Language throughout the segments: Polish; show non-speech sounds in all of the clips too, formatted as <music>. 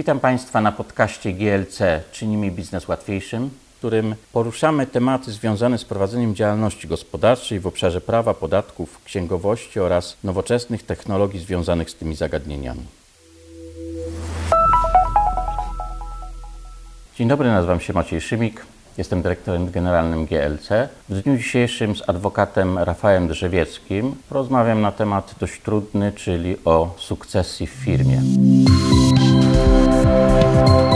Witam Państwa na podcaście GLC Czyni mi biznes łatwiejszym, w którym poruszamy tematy związane z prowadzeniem działalności gospodarczej w obszarze prawa, podatków, księgowości oraz nowoczesnych technologii związanych z tymi zagadnieniami. Dzień dobry, nazywam się Maciej Szymik. Jestem dyrektorem generalnym GLC. W dniu dzisiejszym z adwokatem Rafałem Drzewieckim porozmawiam na temat dość trudny, czyli o sukcesji w firmie. Thank you.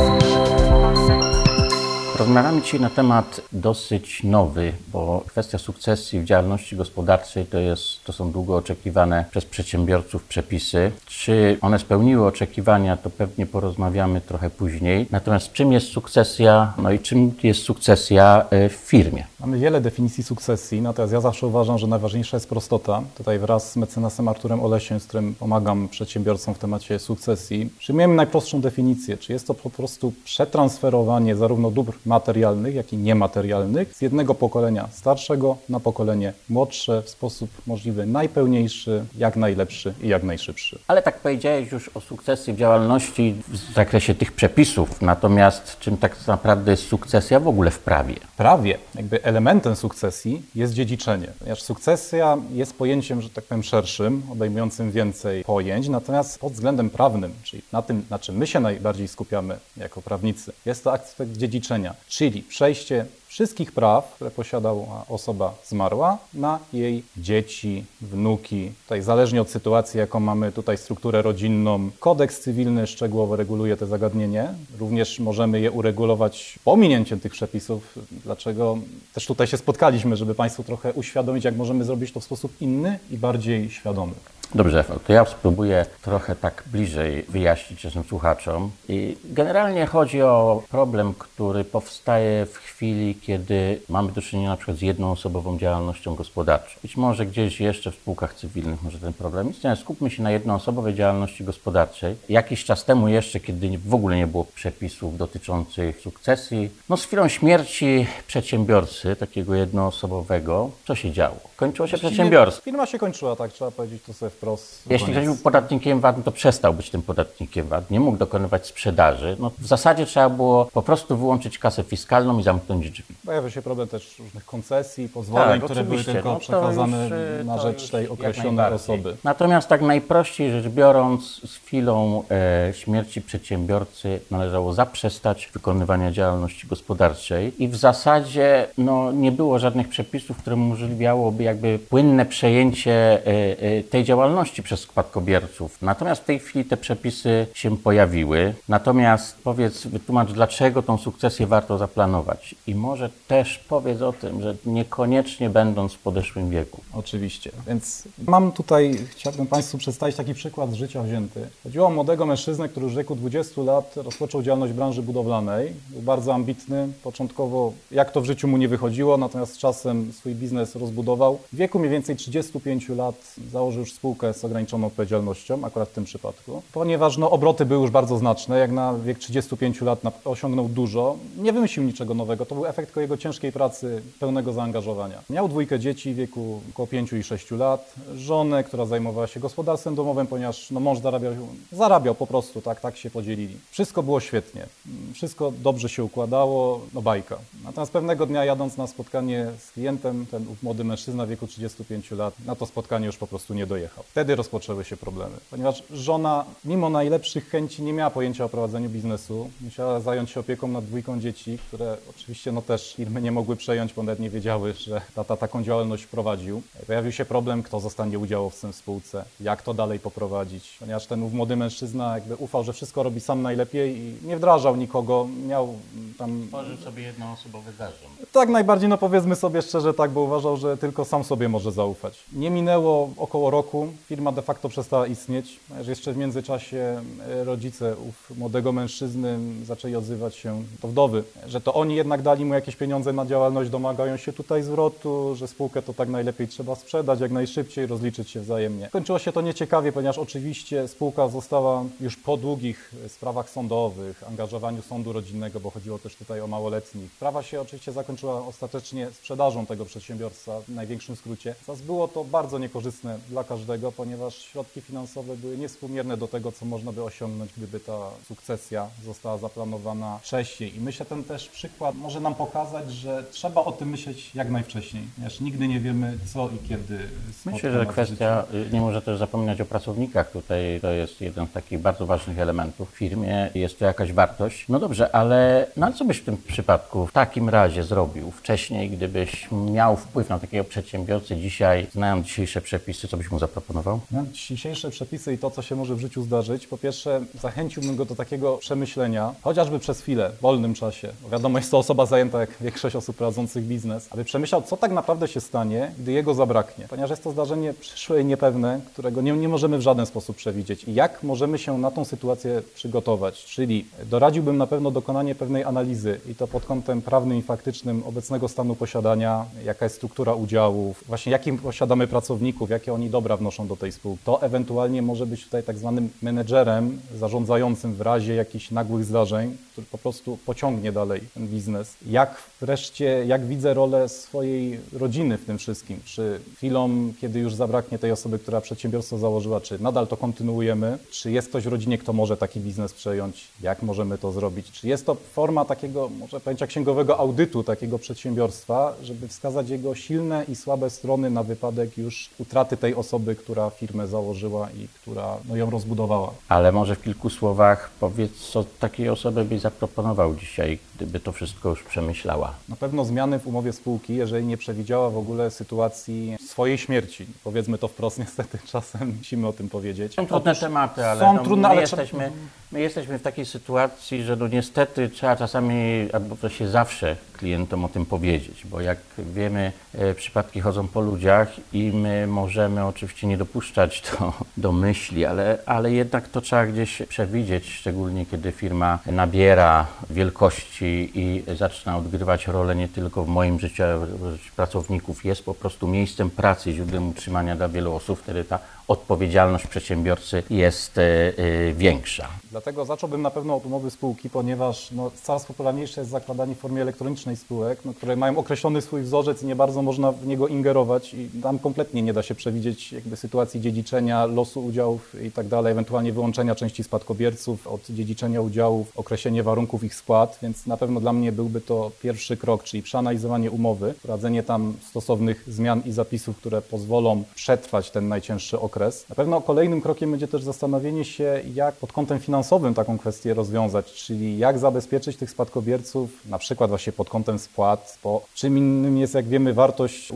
Rozmawiamy dzisiaj na temat dosyć nowy, bo kwestia sukcesji w działalności gospodarczej to, jest, to są długo oczekiwane przez przedsiębiorców przepisy. Czy one spełniły oczekiwania, to pewnie porozmawiamy trochę później. Natomiast czym jest sukcesja, no i czym jest sukcesja e, w firmie? Mamy wiele definicji sukcesji, natomiast ja zawsze uważam, że najważniejsza jest prostota. Tutaj wraz z mecenasem Arturem Olesiem, z którym pomagam przedsiębiorcom w temacie sukcesji, przyjmujemy najprostszą definicję. Czy jest to po prostu przetransferowanie zarówno dóbr materialnych, jak i niematerialnych z jednego pokolenia starszego na pokolenie młodsze w sposób możliwy najpełniejszy, jak najlepszy i jak najszybszy. Ale tak powiedziałeś już o sukcesji w działalności w zakresie tych przepisów. Natomiast czym tak naprawdę jest sukcesja w ogóle w prawie? Prawie, jakby elementem sukcesji jest dziedziczenie, ponieważ sukcesja jest pojęciem, że tak powiem, szerszym, obejmującym więcej pojęć, natomiast pod względem prawnym, czyli na tym, na czym my się najbardziej skupiamy jako prawnicy, jest to aspekt dziedziczenia, czyli przejście wszystkich praw, które posiadała osoba zmarła, na jej dzieci, wnuki. Tutaj zależnie od sytuacji, jaką mamy tutaj strukturę rodzinną, kodeks cywilny szczegółowo reguluje te zagadnienie. Również możemy je uregulować pominięciem tych przepisów. Dlaczego też tutaj się spotkaliśmy, żeby Państwu trochę uświadomić, jak możemy zrobić to w sposób inny i bardziej świadomy. Dobrze, to ja spróbuję trochę tak bliżej wyjaśnić naszym słuchaczom. I generalnie chodzi o problem, który powstaje w chwili, kiedy mamy do czynienia na przykład z jednoosobową działalnością gospodarczą. Być może gdzieś jeszcze w spółkach cywilnych może ten problem istnieć, skupmy się na jednoosobowej działalności gospodarczej. Jakiś czas temu jeszcze, kiedy w ogóle nie było przepisów dotyczących sukcesji, no z chwilą śmierci przedsiębiorcy, takiego jednoosobowego, co się działo? Kończyło się przedsiębiorstwo. Firma się kończyła, tak trzeba powiedzieć to sobie wprost. Jeśli ktoś był podatnikiem VAT, no to przestał być tym podatnikiem VAT, nie mógł dokonywać sprzedaży. No, w zasadzie trzeba było po prostu wyłączyć kasę fiskalną i zamknąć drzwi. Pojawia się problem też różnych koncesji, pozwoleń, Tak, które były tylko No przekazane już, y, na rzecz już tej określonej osoby. Natomiast tak najprościej rzecz biorąc, z chwilą e, śmierci przedsiębiorcy należało zaprzestać wykonywania działalności gospodarczej i w zasadzie no, nie było żadnych przepisów, które umożliwiałoby jakby płynne przejęcie e, e, tej działalności przez spadkobierców. Natomiast w tej chwili te przepisy się pojawiły. Natomiast powiedz, wytłumacz, dlaczego tą sukcesję warto zaplanować. I może też powiedz o tym, że niekoniecznie będąc w podeszłym wieku. Oczywiście. Więc mam tutaj, chciałbym Państwu przedstawić taki przykład z życia wzięty. Chodziło o młodego mężczyznę, który w wieku 20 lat rozpoczął działalność w branży budowlanej. Był bardzo ambitny. Początkowo, jak to w życiu mu nie wychodziło, natomiast czasem swój biznes rozbudował. W wieku mniej więcej 35 lat założył już spółkę z ograniczoną odpowiedzialnością, akurat w tym przypadku. Ponieważ no, obroty były już bardzo znaczne, jak na wiek 35 lat osiągnął dużo, nie wymyślił niczego nowego. To był efekt tylko jego ciężkiej pracy, pełnego zaangażowania. Miał dwójkę dzieci w wieku około 5 i 6 lat, żonę, która zajmowała się gospodarstwem domowym, ponieważ no, mąż zarabiał, zarabiał po prostu, tak, tak się podzielili. Wszystko było świetnie, wszystko dobrze się układało, no bajka. Natomiast pewnego dnia jadąc na spotkanie z klientem, ten młody mężczyzna w wieku 35 lat na to spotkanie już po prostu nie dojechał. Wtedy rozpoczęły się problemy, ponieważ żona mimo najlepszych chęci nie miała pojęcia o prowadzeniu biznesu, musiała zająć się opieką nad dwójką dzieci, które oczywiście no też firmy nie mogły przejąć, bo nawet nie wiedziały, że tata taką działalność prowadził. Pojawił się problem, kto zostanie udziałowcem w spółce, jak to dalej poprowadzić, ponieważ ten młody mężczyzna jakby ufał, że wszystko robi sam najlepiej i nie wdrażał nikogo, miał mm, tam Tworzył sobie jednoosobowy zarząd. tak najbardziej, no powiedzmy sobie szczerze tak, bo uważał, że tylko sam sobie może zaufać. Nie minęło około roku, firma de facto przestała istnieć, jeszcze w międzyczasie e, rodzice ów młodego mężczyzny zaczęli odzywać się, to wdowy, że to oni jednak dali mu jakieś pieniądze na działalność, domagają się tutaj zwrotu, że spółkę to tak najlepiej trzeba sprzedać jak najszybciej, rozliczyć się wzajemnie. Kończyło się to nieciekawie, ponieważ oczywiście spółka została już po długich sprawach sądowych, angażowaniu sądu rodzinnego, bo chodziło też tutaj o małoletnich. Sprawa się oczywiście zakończyła ostatecznie sprzedażą tego przedsiębiorstwa w największym skrócie. Zaś było to bardzo niekorzystne dla każdego, ponieważ środki finansowe były niewspółmierne do tego, co można by osiągnąć, gdyby ta sukcesja została zaplanowana wcześniej. I myślę, ten też przykład może nam pokazać, że trzeba o tym myśleć jak najwcześniej, ponieważ nigdy nie wiemy, co i kiedy Myślę, że kwestia, y, nie może też zapominać o pracownikach. Tutaj to jest jeden z takich bardzo ważnych elementów. W firmie jest to jakaś wartość. No dobrze, ale na co byś w tym przypadku w takim razie zrobił wcześniej, gdybyś miał wpływ na takiego przedsiębiorcę dzisiaj, znając dzisiejsze przepisy, co byś mu zaproponował? Na dzisiejsze przepisy i to, co się może w życiu zdarzyć, po pierwsze zachęciłbym go do takiego przemyślenia, chociażby przez chwilę, w wolnym czasie. Bo wiadomo, jest to osoba zajęta, jak większość osób prowadzących biznes, aby przemyślał, co tak naprawdę się stanie, gdy jego zabraknie. Ponieważ jest to zdarzenie przyszłe i niepewne, którego nie, nie możemy w żaden sposób przewidzieć. I jak możemy się na tą sytuację przygotować? Czyli doradziłbym na pewno dokonanie pewnej analizy i to pod kątem prawnym i faktycznym obecnego stanu posiadania, jaka jest struktura udziałów, właśnie jakim posiadamy pracowników, jakie oni dobra wnoszą do tej spółki. To ewentualnie może być tutaj tak zwanym menedżerem zarządzającym w razie jakichś nagłych zdarzeń, który po prostu pociągnie dalej ten biznes. Jak wreszcie, jak widzę rolę swojej rodziny w tym wszystkim? Czy chwilą, kiedy już zabraknie tej osoby, która przedsiębiorstwo założyła, czy nadal to kontynuujemy? Czy jest ktoś w rodzinie, kto może taki biznes przejąć? Jak możemy to zrobić? Czy jest to forma takiego, może pojęcia księgowego audytu takiego przedsiębiorstwa, żeby wskazać jego silne i słabe strony na wypadek już utraty tej osoby, która firmę założyła i która no, ją rozbudowała? Ale może w kilku słowach powiedz, co takiej osoby byś zaproponował dzisiaj, gdyby to wszystko już przemyślała? Na pewno zmiany w umowie spółki, jeżeli nie przewidziała w ogóle sytuacji swojej śmierci. Powiedzmy to wprost, <laughs> niestety czasem musimy o tym powiedzieć. Są trudne tematy, ale, są no, trudne, my, ale jesteśmy, my jesteśmy w takiej sytuacji, że no niestety trzeba czasami, albo to się zawsze klientom o tym powiedzieć, bo jak wiemy, e, przypadki chodzą po ludziach i my możemy oczywiście nie dopuszczać do, do myśli, ale, ale jednak to trzeba gdzieś przewidzieć, szczególnie kiedy firma nabiera wielkości i zaczyna odgrywać rolę nie tylko w moim życiu, ale w życiu pracowników. Jest po prostu miejscem pracy, źródłem utrzymania dla wielu osób, wtedy ta odpowiedzialność przedsiębiorcy jest e, e, większa. Dlatego zacząłbym na pewno od umowy spółki, ponieważ no, coraz popularniejsze jest zakładanie w formie elektronicznej spółek, no, które mają określony swój wzorzec i nie bardzo można w niego ingerować i tam kompletnie nie da się przewidzieć jakby sytuacji dziedziczenia, losu udziałów i tak dalej, ewentualnie wyłączenia części spadkobierców od dziedziczenia udziałów, określenie warunków ich skład, więc na pewno dla mnie byłby to pierwszy krok, czyli przeanalizowanie umowy, wprowadzenie tam stosownych zmian i zapisów, które pozwolą przetrwać ten najcięższy okres. Na pewno kolejnym krokiem będzie też zastanowienie się, jak pod kątem finansowym taką kwestię rozwiązać, czyli jak zabezpieczyć tych spadkobierców, na przykład właśnie pod kątem spłat, bo czym innym jest, jak wiemy, wartość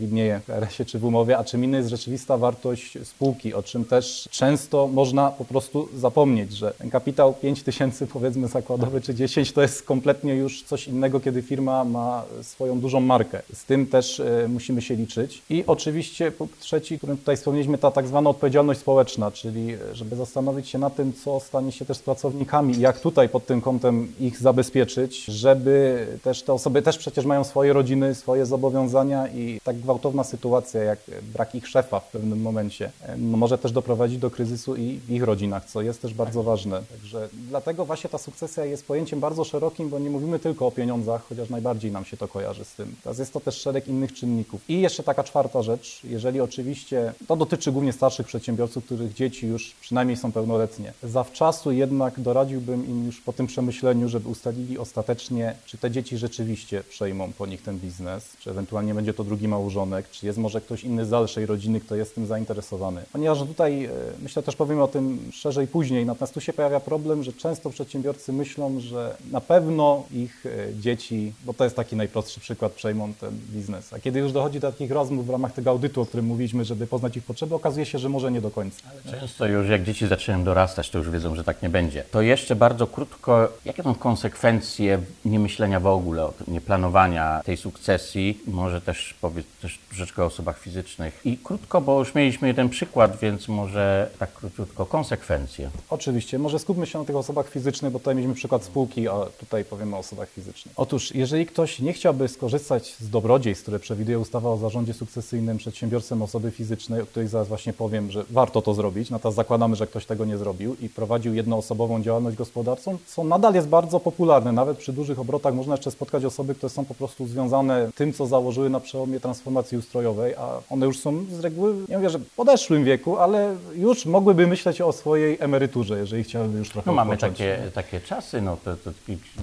widnieje w RS-ie czy w umowie, a czym innym jest rzeczywista wartość spółki, o czym też często można po prostu zapomnieć, że ten kapitał 5 tysięcy powiedzmy zakładowy czy 10 to jest kompletnie już coś innego, kiedy firma ma swoją dużą markę. Z tym też y, musimy się liczyć. I oczywiście punkt trzeci, którym tutaj wspomnieliśmy, ta tak zwana odpowiedzialność społeczna, czyli żeby zastanowić się na tym, co stanie się też z pracownikami jak tutaj pod tym kątem ich zabezpieczyć, żeby też te osoby też przecież mają swoje rodziny, swoje zobowiązania i tak gwałtowna sytuacja jak brak ich szefa w pewnym momencie no może też doprowadzić do kryzysu i w ich rodzinach, co jest też bardzo ważne. Także dlatego właśnie ta sukcesja jest pojęciem bardzo szerokim, bo nie mówimy tylko o pieniądzach, chociaż najbardziej nam się to kojarzy z tym. Teraz jest to też szereg innych czynników. I jeszcze taka czwarta rzecz, jeżeli oczywiście to dotyczy głównie starszych przedsiębiorców, których dzieci już przynajmniej są pełnoletnie. Zawczasu jednak doradziłbym im już po tym przemyśleniu, żeby ustalili ostatecznie, czy te dzieci rzeczywiście przejmą po nich ten biznes, czy ewentualnie będzie to drugi małżonek, czy jest może ktoś inny z dalszej rodziny, kto jest tym zainteresowany. Ponieważ tutaj, e, myślę też powiem o tym szerzej później, natomiast tu się pojawia problem, że często przedsiębiorcy myślą, że na pewno ich e, dzieci, bo to jest taki najprostszy przykład, przejmą ten biznes. A kiedy już dochodzi do takich rozmów w ramach tego audytu, o którym mówiliśmy, żeby poznać ich potrzeby, okazuje się, że może nie do końca. Często już jak dzieci zaczynają dorastać, to już wiedzą, że może tak nie będzie. To jeszcze bardzo krótko, jakie są konsekwencje niemyślenia w ogóle, o tym, nieplanowania tej sukcesji, może też powiedz też troszeczkę o osobach fizycznych. I krótko, bo już mieliśmy jeden przykład, więc może tak króciutko, konsekwencje. Oczywiście. Może skupmy się na tych osobach fizycznych, bo tutaj mieliśmy przykład spółki, a tutaj powiemy o osobach fizycznych. Otóż, jeżeli ktoś nie chciałby skorzystać z dobrodziejstw, które przewiduje ustawa o zarządzie sukcesyjnym przedsiębiorstwem osoby fizycznej, o której zaraz właśnie powiem, że warto to zrobić, natomiast zakładamy, że ktoś tego nie zrobił i prowadził jednoosobową działalność gospodarczą, co nadal jest bardzo popularne. Nawet przy dużych obrotach można jeszcze spotkać osoby, które są po prostu związane tym, co założyły na przełomie transformacji ustrojowej, a one już są z reguły, nie mówię, że w podeszłym wieku, ale już mogłyby myśleć o swojej emeryturze, jeżeli chciałyby już trochę No mamy odpocząć. takie, takie czasy, no to, to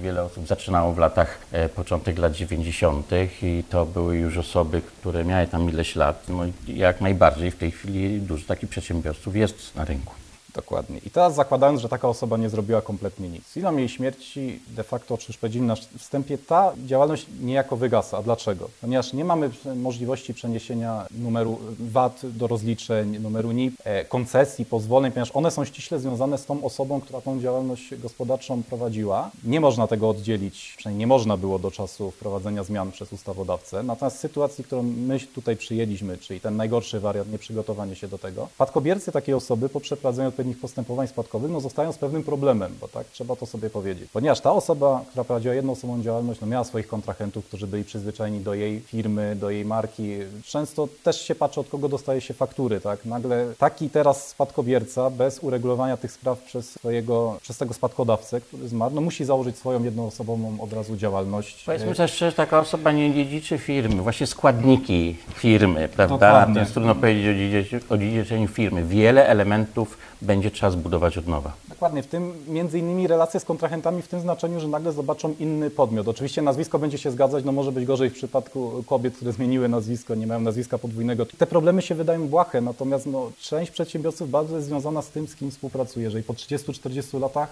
wiele osób zaczynało w latach, e, początek lat 90. i to były już osoby, które miały tam ileś lat. No jak najbardziej w tej chwili dużo takich przedsiębiorców jest na rynku. Dokładnie. I teraz zakładając, że taka osoba nie zrobiła kompletnie nic. Chwilą jej śmierci de facto, czy już powiedzieli na wstępie, ta działalność niejako wygasa. A dlaczego? Ponieważ nie mamy możliwości przeniesienia numeru VAT do rozliczeń, numeru NIP, e, koncesji, pozwoleń, ponieważ one są ściśle związane z tą osobą, która tą działalność gospodarczą prowadziła. Nie można tego oddzielić, przynajmniej nie można było do czasu wprowadzenia zmian przez ustawodawcę. Natomiast w sytuacji, którą my tutaj przyjęliśmy, czyli ten najgorszy wariant, nieprzygotowanie się do tego, spadkobiercy takiej osoby po przeprowadzeniu odpowiednich postępowań spadkowych, no zostają z pewnym problemem, bo tak trzeba to sobie powiedzieć. Ponieważ ta osoba, która prowadziła jednoosobową działalność, no miała swoich kontrahentów, którzy byli przyzwyczajeni do jej firmy, do jej marki. Często też się patrzy, od kogo dostaje się faktury, tak? Nagle taki teraz spadkobierca bez uregulowania tych spraw przez swojego, przez tego spadkodawcę, który zmarł, no musi założyć swoją jednoosobową od razu działalność. Powiedzmy też szczerze, taka osoba nie dziedziczy firmy, właśnie składniki firmy, prawda? Dokładnie. To jest trudno powiedzieć o, dziedzic- o dziedziczeniu firmy. Wiele elementów będzie trzeba zbudować od nowa. Dokładnie, w tym między innymi relacje z kontrahentami w tym znaczeniu, że nagle zobaczą inny podmiot. Oczywiście nazwisko będzie się zgadzać, no może być gorzej w przypadku kobiet, które zmieniły nazwisko, nie mają nazwiska podwójnego. Te problemy się wydają błahe, natomiast no, część przedsiębiorców bardzo jest związana z tym, z kim współpracuje. Jeżeli po 30-40 latach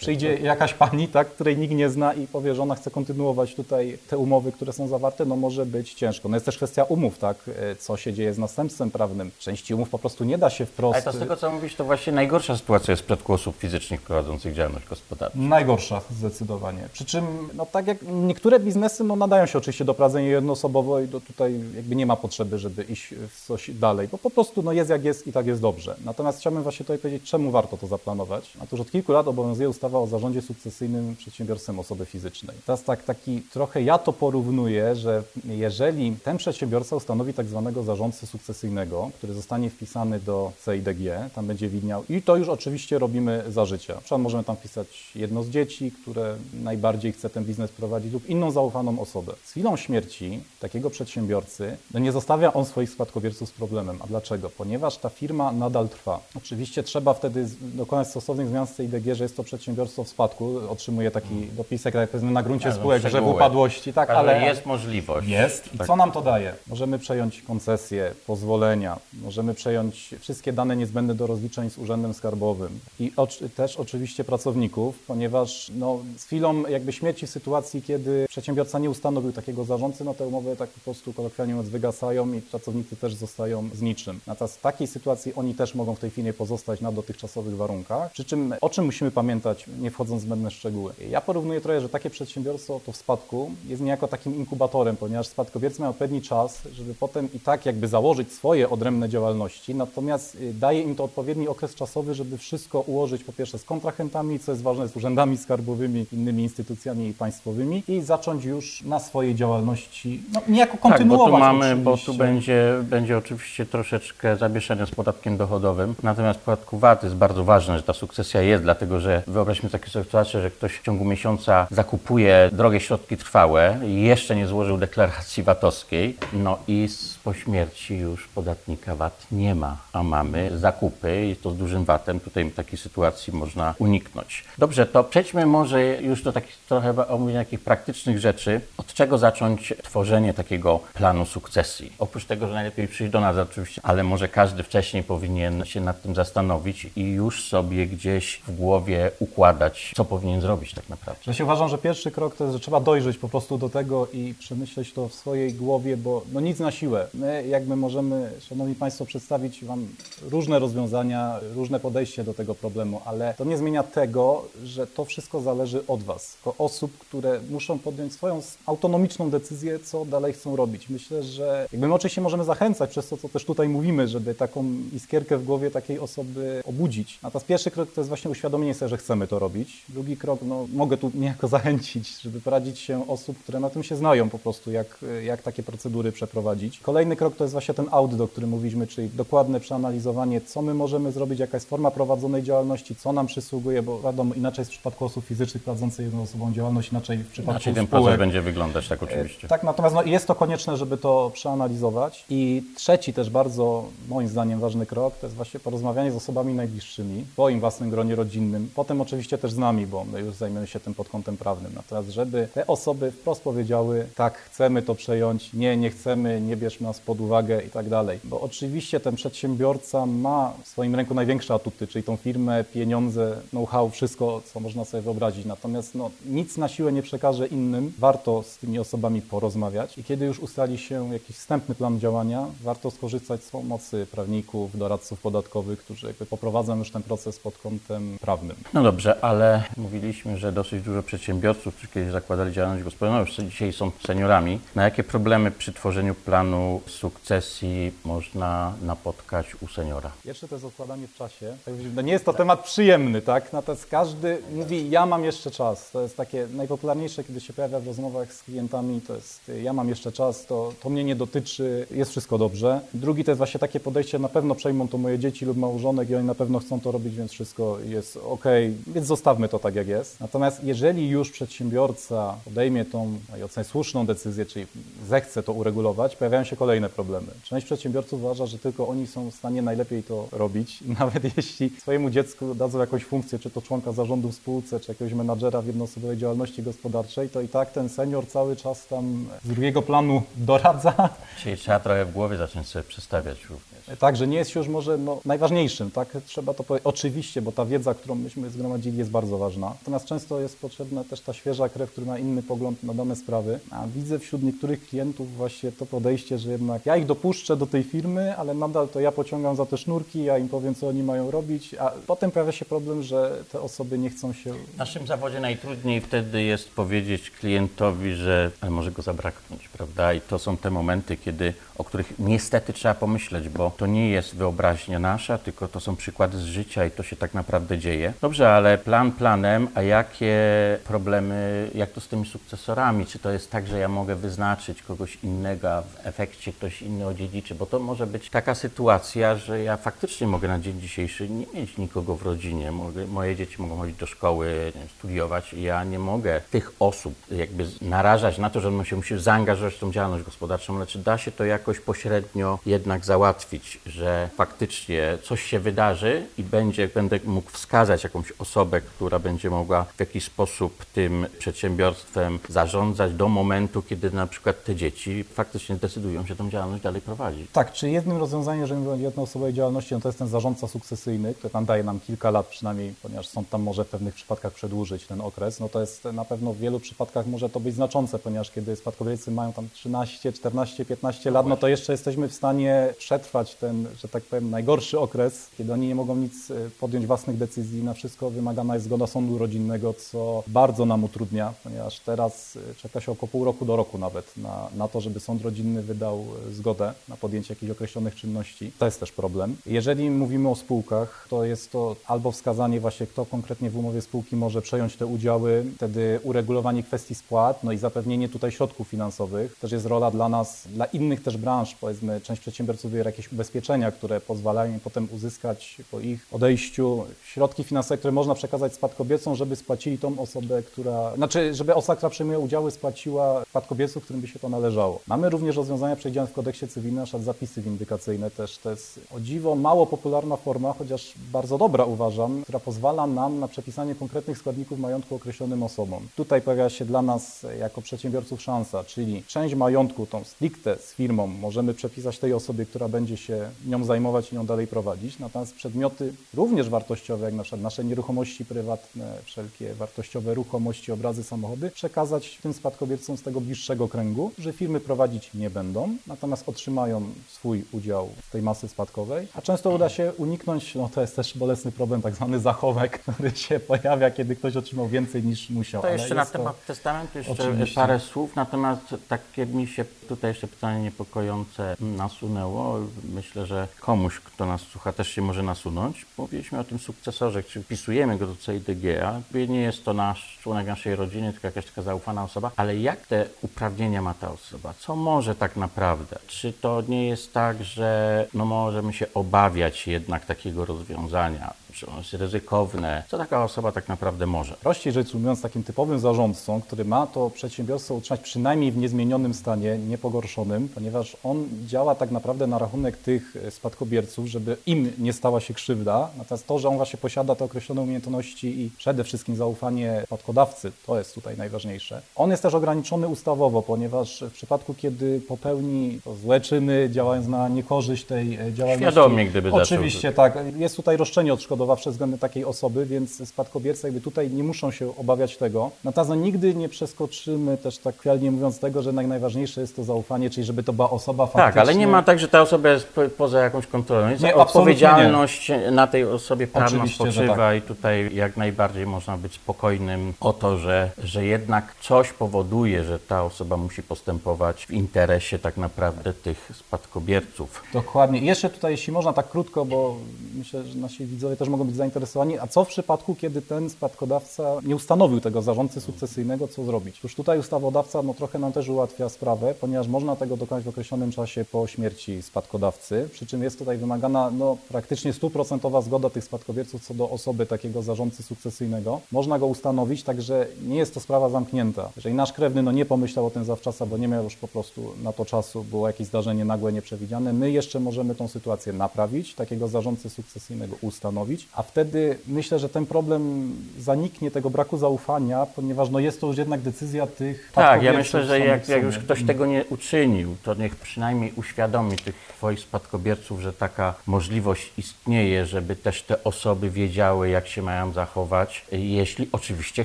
przyjdzie jakaś pani, tak, której nikt nie zna i powie, że ona chce kontynuować tutaj te umowy, które są zawarte, no może być ciężko. No jest też kwestia umów, tak, e, co się dzieje z następstwem prawnym. Części umów po prostu nie da się wprost... Ale to z tego, co mówisz, to właśnie najgorsza sytuacja jest w przypadku osób fizycznych prowadzących działalność gospodarczą. Najgorsza zdecydowanie. Przy czym, no tak jak niektóre biznesy no, nadają się oczywiście do prowadzenia jednoosobowo i do tutaj jakby nie ma potrzeby, żeby iść w coś dalej, bo po prostu no, jest jak jest i tak jest dobrze. Natomiast chciałbym właśnie tutaj powiedzieć, czemu warto to zaplanować. Otóż od kilku lat obowiązuje ustawa o zarządzie sukcesyjnym przedsiębiorstwem osoby fizycznej. Teraz tak, taki trochę ja to porównuję, że jeżeli ten przedsiębiorca ustanowi tak zwanego zarządcę sukcesyjnego, który zostanie wpisany do CIDG, tam będzie widniał i to już oczywiście robimy za życia. Na przykład możemy tam wpisać jedno z dzieci, które najbardziej chce ten biznes prowadzić lub inną zaufaną osobę. Z chwilą śmierci takiego przedsiębiorcy no nie zostawia on swoich spadkobierców z problemem. A dlaczego? Ponieważ ta firma nadal trwa. Oczywiście trzeba wtedy dokonać stosownych zmian z CIDG, że jest to przedsiębiorstwo w spadku, otrzymuje taki dopisek, jak powiedzmy na gruncie Tak, no, spółek, że w upadłości, tak, Ale ale jest możliwość. jest. I Tak. co nam to daje? Możemy przejąć koncesje, pozwolenia, możemy przejąć wszystkie dane niezbędne do rozliczeń z Urzędem Skarbowym i też oczywiście pracowników, ponieważ no, z chwilą jakby śmierci w sytuacji, kiedy przedsiębiorca nie ustanowił takiego zarządcy, no te umowy tak po prostu kolokwialnie mówiąc wygasają i pracownicy też zostają z niczym. Natomiast w takiej sytuacji oni też mogą w tej chwili pozostać na dotychczasowych warunkach. Przy czym o czym musimy pamiętać, nie wchodząc w zbędne szczegóły? Ja porównuję trochę, że takie przedsiębiorstwo to w spadku jest niejako takim inkubatorem, ponieważ spadkobiercy mają odpowiedni czas, żeby potem i tak jakby założyć swoje odrębne działalności, natomiast y, daje im to odpowiedni okres czasowy, żeby wszystko ułożyć po pierwsze z kontrahentami, co jest ważne, z urzędami skarbowymi, innymi instytucjami państwowymi i zacząć już na swojej działalności, no niejako Tak, bo kontynuować tu mamy, bo tu będzie, będzie oczywiście troszeczkę zawieszenia z podatkiem dochodowym. Natomiast w podatku VAT jest bardzo ważne, że ta sukcesja jest, dlatego że wyobraźmy sobie taką sytuację, że ktoś w ciągu miesiąca zakupuje drogie środki trwałe i jeszcze nie złożył deklaracji VAT-owskiej, no i po śmierci już podatnika VAT nie ma, a mamy zakupy i to z dużym VAT-em. Tutaj takiej sytuacji można uniknąć. Dobrze, to przejdźmy może już do takich trochę omówienia takich praktycznych rzeczy. Od czego zacząć tworzenie takiego planu sukcesji? Oprócz tego, że najlepiej przyjść do nas oczywiście, ale może każdy wcześniej powinien się nad tym zastanowić i już sobie gdzieś w głowie układać, co powinien zrobić tak naprawdę. Ja się uważam, że pierwszy krok to jest, że trzeba dojrzeć po prostu do tego i przemyśleć to w swojej głowie, bo no nic na siłę. My jakby możemy, Szanowni Państwo, przedstawić Wam różne rozwiązania, różne podejście do tego problemu, ale to nie zmienia tego, że to wszystko zależy od Was, od osób, które muszą podjąć swoją autonomiczną decyzję, co dalej chcą robić. Myślę, że jakby my oczywiście możemy zachęcać przez to, co też tutaj mówimy, żeby taką iskierkę w głowie takiej osoby obudzić. Natomiast pierwszy krok to jest właśnie uświadomienie sobie, że chcemy to robić. Drugi krok, no mogę tu niejako <laughs> zachęcić, żeby poradzić się osób, które na tym się znają po prostu, jak, jak takie procedury przeprowadzić. Kolejny krok to jest właśnie ten audyt, o którym mówiliśmy, czyli dokładne przeanalizowanie, co my możemy zrobić, jaka jest forma prowadzonej działalności, co nam przysługuje, bo wiadomo, inaczej jest w przypadku osób fizycznych prowadzących jednoosobową działalność, inaczej w przypadku Inaczej ten proces będzie wyglądać, tak oczywiście. Tak, natomiast no, jest to konieczne, żeby to przeanalizować. I trzeci też bardzo, moim zdaniem, ważny krok, to jest właśnie porozmawianie z osobami najbliższymi, w swoim własnym gronie rodzinnym, potem oczywiście też z nami, bo my już zajmiemy się tym pod kątem prawnym. Natomiast żeby te osoby wprost powiedziały, tak, chcemy to przejąć, nie, nie chcemy, nie bierz nas pod uwagę i tak dalej. Bo oczywiście ten przedsiębiorca ma w swoim ręku największe atuty, czyli tą firmę, pieniądze, know-how, wszystko, co można sobie wyobrazić. Natomiast no, nic na siłę nie przekaże innym. Warto z tymi osobami porozmawiać i kiedy już ustali się jakiś wstępny plan działania, warto skorzystać z pomocy prawników, doradców podatkowych, którzy jakby poprowadzą już ten proces pod kątem prawnym. No dobrze, ale mówiliśmy, że dosyć dużo przedsiębiorców, którzy kiedyś zakładali działalność gospodarczą, już dzisiaj są seniorami. Na jakie problemy przy tworzeniu planu sukcesji można napotkać u seniora? Pierwsze to jest odkładanie w czasie. Tak, no nie jest to temat przyjemny, tak? Natomiast każdy mówi, ja mam jeszcze czas. To jest takie najpopularniejsze, kiedy się pojawia w rozmowach z klientami, to jest ja mam jeszcze czas, to, to mnie nie dotyczy, jest wszystko dobrze. Drugi to jest właśnie takie podejście, na pewno przejmą to moje dzieci lub małżonek i oni na pewno chcą to robić, więc wszystko jest ok, więc zostawmy to tak jak jest. Natomiast jeżeli już przedsiębiorca podejmie tą ocenię słuszną decyzję, czyli zechce to uregulować, pojawiają się kolejne problemy. Część przedsiębiorców uważa, że tylko oni są w stanie najlepiej to robić, nawet jeśli swojemu dziecku dadzą jakąś funkcję, czy to członka zarządu w spółce, czy jakiegoś menadżera w jednoosobowej działalności gospodarczej, to i tak ten senior cały czas tam z drugiego planu doradza. Czyli trzeba trochę w głowie zacząć sobie przestawiać również. Tak, że nie jest już może no, najważniejszym, tak? Trzeba to powiedzieć. Oczywiście, bo ta wiedza, którą myśmy zgromadzili jest bardzo ważna. Natomiast często jest potrzebna też ta świeża krew, która ma inny pogląd na dane sprawy. A widzę wśród niektórych klientów właśnie to podejście, że jednak ja ich dopuszczę do tej firmy, ale nadal to ja pociągam za te sznurki, ja im powiem, co oni mają robić, a potem pojawia się problem, że te osoby nie chcą się... W naszym zawodzie najtrudniej wtedy jest powiedzieć klientowi, że może go zabraknąć, prawda? I to są te momenty, kiedy, o których niestety trzeba pomyśleć, bo to nie jest wyobraźnia nasza, tylko to są przykłady z życia i to się tak naprawdę dzieje. Dobrze, ale plan planem, a jakie problemy, jak to z tymi sukcesorami? Czy to jest tak, że ja mogę wyznaczyć kogoś innego, a w efekcie ktoś inny odziedziczy? Bo to może być taka sytuacja, że ja faktycznie mogę na dzień dzisiejszy nie mieć nikogo w rodzinie. Moje dzieci mogą chodzić do szkoły, studiować ja nie mogę tych osób jakby narażać na to, że on się zaangażować w tą działalność gospodarczą, ale czy da się to jakoś pośrednio jednak załatwić, że faktycznie coś się wydarzy i będzie, będę mógł wskazać jakąś osobę, która będzie mogła w jakiś sposób tym przedsiębiorstwem zarządzać do momentu, kiedy na przykład te dzieci faktycznie decydują się tą działalność dalej prowadzić. Tak, czy jednym rozwiązaniem, jeżeli mówimy o jednoosobowej działalności, no to jest ten zarządca sukcesyjny, który tam daje nam kilka lat przynajmniej, ponieważ sąd tam może w pewnych przypadkach przedłużyć ten okres, no to jest na pewno w wielu przypadkach może to być znaczące, ponieważ kiedy spadkobiercy mają tam 13, 14, 15 lat, no to jeszcze jesteśmy w stanie przetrwać ten, że tak powiem, najgorszy okres, kiedy oni nie mogą nic e, podjąć własnych decyzji, na wszystko wymagana jest zgoda sądu rodzinnego, co bardzo nam utrudnia, ponieważ teraz e, czeka się około pół roku do roku nawet na, na to, żeby sąd rodzinny wydał e, zgodę na podjęcie jakichś określonych czynności. To jest też problem. Jeżeli mówimy o spółkach, to jest to albo wskazanie właśnie, kto konkretnie w umowie spółki może przejąć te udziały, wtedy uregulowanie kwestii spłat, no i zapewnienie tutaj środków finansowych. Też jest rola dla nas, dla innych też branż, powiedzmy, część przedsiębiorców biorą jakieś ubezpieczenia, które pozwalają im potem uzyskać po ich odejściu środki finansowe, które można przekazać spadkobiercom, żeby spłacili tą osobę, która, znaczy, żeby osoba, która przejmuje udziały, spłaciła spadkobierców, którym by się to należało. Mamy również rozwiązania przewidziane w kodeksie cywilnym, na zapisy windykacyjne też. To jest o dziwo mało popularna forma, chociaż bardzo dobra uważam, która pozwala nam na przepisanie konkretnych składników majątku określonym osobom. Tutaj pojawia się dla nas jako przedsiębiorców szansa, czyli część majątku, tą stricte z firmą możemy przepisać tej osobie, która będzie się nią zajmować i nią dalej prowadzić. Natomiast przedmioty również wartościowe, jak na przykład nasze nieruchomości prywatne, wszelkie wartościowe ruchomości, obrazy, samochody, przekazać tym spadkobiercom z tego bliższego kręgu, że firmy prowadzić nie będą, natomiast otrzymają swój udział w tej masy spadkowej, a często uda się uniknąć, no to jest też bolesny problem, tak zwany zachowek, <laughs> który się pojawia, kiedy ktoś otrzymał więcej niż musiał. To jeszcze na jest to- temat testamentu jeszcze Oczywiście. parę słów, natomiast takie mi się tutaj jeszcze pytanie niepokojące nasunęło. Myślę, że komuś, kto nas słucha, też się może nasunąć. Mówiliśmy o tym sukcesorze, czy wpisujemy go do CIDG, a jakby nie jest to nasz członek naszej rodziny, tylko jakaś taka zaufana osoba, ale jak te uprawnienia ma ta osoba? Co może tak naprawdę? Czy to nie jest tak, że no możemy się obawiać jednak takiego rozwiązania? Czy ono jest ryzykowne? Co taka osoba tak naprawdę może? Prościej rzecz ujmując, takim typowym zarządcą, który ma to przedsiębiorstwo utrzymać przynajmniej w niezmienionym stanie, nie pogorszonym, ponieważ on działa tak naprawdę na rachunek tych e, spadkobierców, żeby im nie stała się krzywda. Natomiast to, że on właśnie posiada te określone umiejętności i przede wszystkim zaufanie spadkodawcy, to jest tutaj najważniejsze. On jest też ograniczony ustawowo, ponieważ w przypadku, kiedy popełni złe czyny, działając na niekorzyść tej e, działalności. Świadomie, gdyby zaczął- Oczywiście, tak. Jest tutaj roszczenie odszkodowawcze względem takiej osoby, więc spadkobiercy jakby tutaj nie muszą się obawiać tego. Natomiast no, nigdy nie przeskoczymy też tak kwialnie mówiąc tego, że najważniejsze jest to zaufanie, czyli żeby to była osoba faktycznie... Tak, ale nie ma tak, że ta osoba jest po, poza jakąś kontrolą. Jest Nie, odpowiedzialność na tej osobie prawna Oczywiście, spoczywa tak. i tutaj jak najbardziej można być spokojnym o to, że, że jednak coś powoduje, że ta osoba musi postępować w interesie tak naprawdę tych spadkobierców. Dokładnie. Jeszcze tutaj, jeśli można tak krótko, bo myślę, że nasi widzowie też mogą być zainteresowani, a co w przypadku, kiedy ten spadkodawca nie ustanowił tego zarządcy sukcesyjnego, co zrobić? Już tutaj ustawodawca no, trochę nam też ułatwia sprawę, ponieważ można tego dokonać w określonym czasie po śmierci spadkodawcy, przy czym jest tutaj wymagana no, praktycznie stuprocentowa zgoda tych spadkobierców co do osoby takiego zarządcy sukcesyjnego. Można go ustanowić, także nie jest to sprawa zamknięta. Jeżeli nasz krewny no, nie pomyślał o tym zawczasu, bo nie miał już po prostu na to czasu, było jakieś zdarzenie nagłe, nieprzewidziane, my jeszcze możemy tą sytuację naprawić, takiego zarządcy sukcesyjnego ustanowić, a wtedy myślę, że ten problem zaniknie, tego braku zaufania, ponieważ no, jest to już jednak decyzja tych Tak, ja myślę, że jak, jak już ktoś tego nie uczynił, to niech przynajmniej uświadomi tych swoich spadkobierców, że taka możliwość istnieje, żeby też te osoby wiedziały, jak się mają zachować, jeśli oczywiście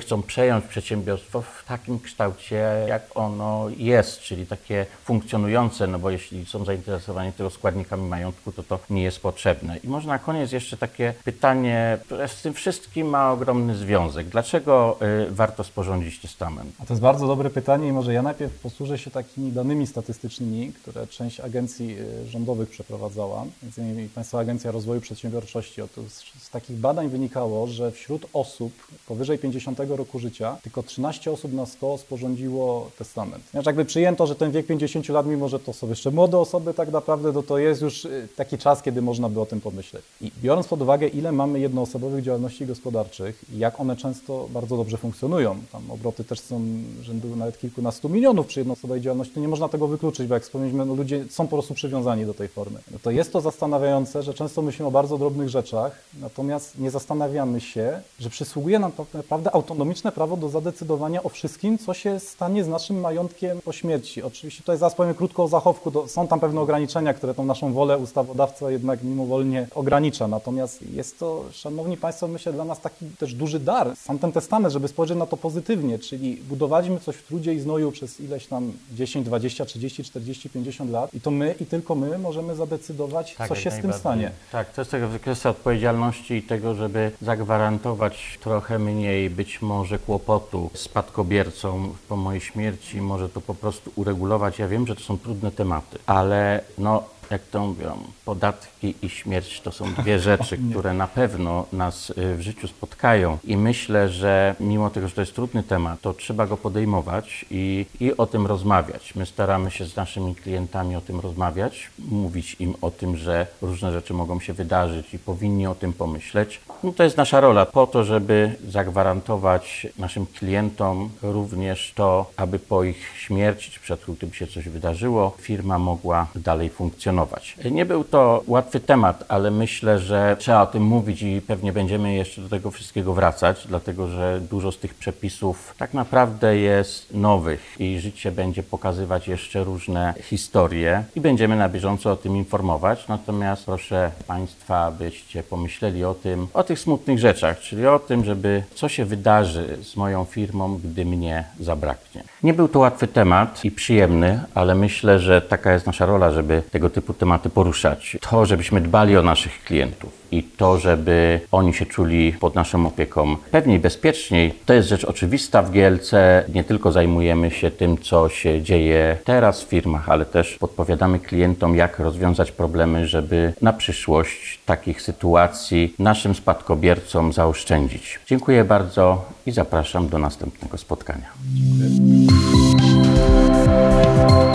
chcą przejąć przedsiębiorstwo w takim kształcie, jak ono jest, czyli takie funkcjonujące, no bo jeśli są zainteresowani tylko składnikami majątku, to to nie jest potrzebne. I może na koniec jeszcze takie pytanie, które z tym wszystkim ma ogromny związek. Dlaczego y, warto sporządzić testament? A to jest bardzo dobre pytanie i może ja najpierw posłużę się takimi danymi statystycznymi, które część agencji y, rządowych przeprowadzała, między innymi Państwowa Agencja Rozwoju Przedsiębiorczości. Otóż z takich badań wynikało, że wśród osób powyżej 50 roku życia tylko 13 osób na 100 sporządziło testament. Znaczy jakby przyjęto, że ten wiek 50 lat, mimo że to są jeszcze młode osoby tak naprawdę, to, to jest już y, taki czas, kiedy można by o tym pomyśleć. I biorąc pod uwagę, ile mamy jednoosobowych działalności gospodarczych i jak one często bardzo dobrze funkcjonują, tam obroty też są rzędu nawet kilkunastu milionów przy jednoosobowej działalności, to nie można tego wykluczyć, bo jak wspomnieliśmy, no ludzie są po prostu przywiązani do tej formy. No to jest to zastanawiające, że często myślimy o bardzo drobnych rzeczach, natomiast nie zastanawiamy się, że przysługuje nam tak naprawdę autonomiczne prawo do zadecydowania o wszystkim, co się stanie z naszym majątkiem po śmierci. Oczywiście tutaj zaraz powiem krótko o zachowku, są tam pewne ograniczenia, które tą naszą wolę ustawodawca jednak mimowolnie ogranicza. Natomiast jest to, szanowni państwo, myślę dla nas taki też duży dar, sam ten testament, żeby spojrzeć na to pozytywnie, czyli budowaliśmy coś w trudzie i znoju przez ileś tam 10, 20, 30, 40, 50 lat i to my i tylko my możemy zadecydować, co Tak, jak się z tym stanie. Tak, to jest taka kwestia odpowiedzialności i tego, żeby zagwarantować trochę mniej być może kłopotu spadkobiercom po mojej śmierci, może to po prostu uregulować. Ja wiem, że to są trudne tematy, ale no jak to mówią, podatki i śmierć to są dwie <laughs> rzeczy, które na pewno nas y, w życiu spotkają. I myślę, że mimo tego, że to jest trudny temat, to trzeba go podejmować i, i o tym rozmawiać. My staramy się z naszymi klientami o tym rozmawiać, mówić im o tym, że różne rzeczy mogą się wydarzyć i powinni o tym pomyśleć. No to jest nasza rola po to, żeby zagwarantować naszym klientom również to, aby po ich śmierci, czy w przypadku gdyby się coś wydarzyło, firma mogła dalej funkcjonować. Nie był to łatwy temat, ale myślę, że trzeba o tym mówić i pewnie będziemy jeszcze do tego wszystkiego wracać, dlatego że dużo z tych przepisów tak naprawdę jest nowych i życie będzie pokazywać jeszcze różne historie i będziemy na bieżąco o tym informować. Natomiast proszę Państwa, abyście pomyśleli o tym, o tych smutnych rzeczach, czyli o tym, żeby co się wydarzy z moją firmą, gdy mnie zabraknie. Nie był to łatwy temat i przyjemny, ale myślę, że taka jest nasza rola, żeby tego typu tematy poruszać. To, żebyśmy dbali o naszych klientów i to, żeby oni się czuli pod naszą opieką pewniej, bezpieczniej, to jest rzecz oczywista w GLC. Nie tylko zajmujemy się tym, co się dzieje teraz w firmach, ale też podpowiadamy klientom, jak rozwiązać problemy, żeby na przyszłość takich sytuacji naszym spadkobiercom zaoszczędzić. Dziękuję bardzo i zapraszam do następnego spotkania. Dziękuję.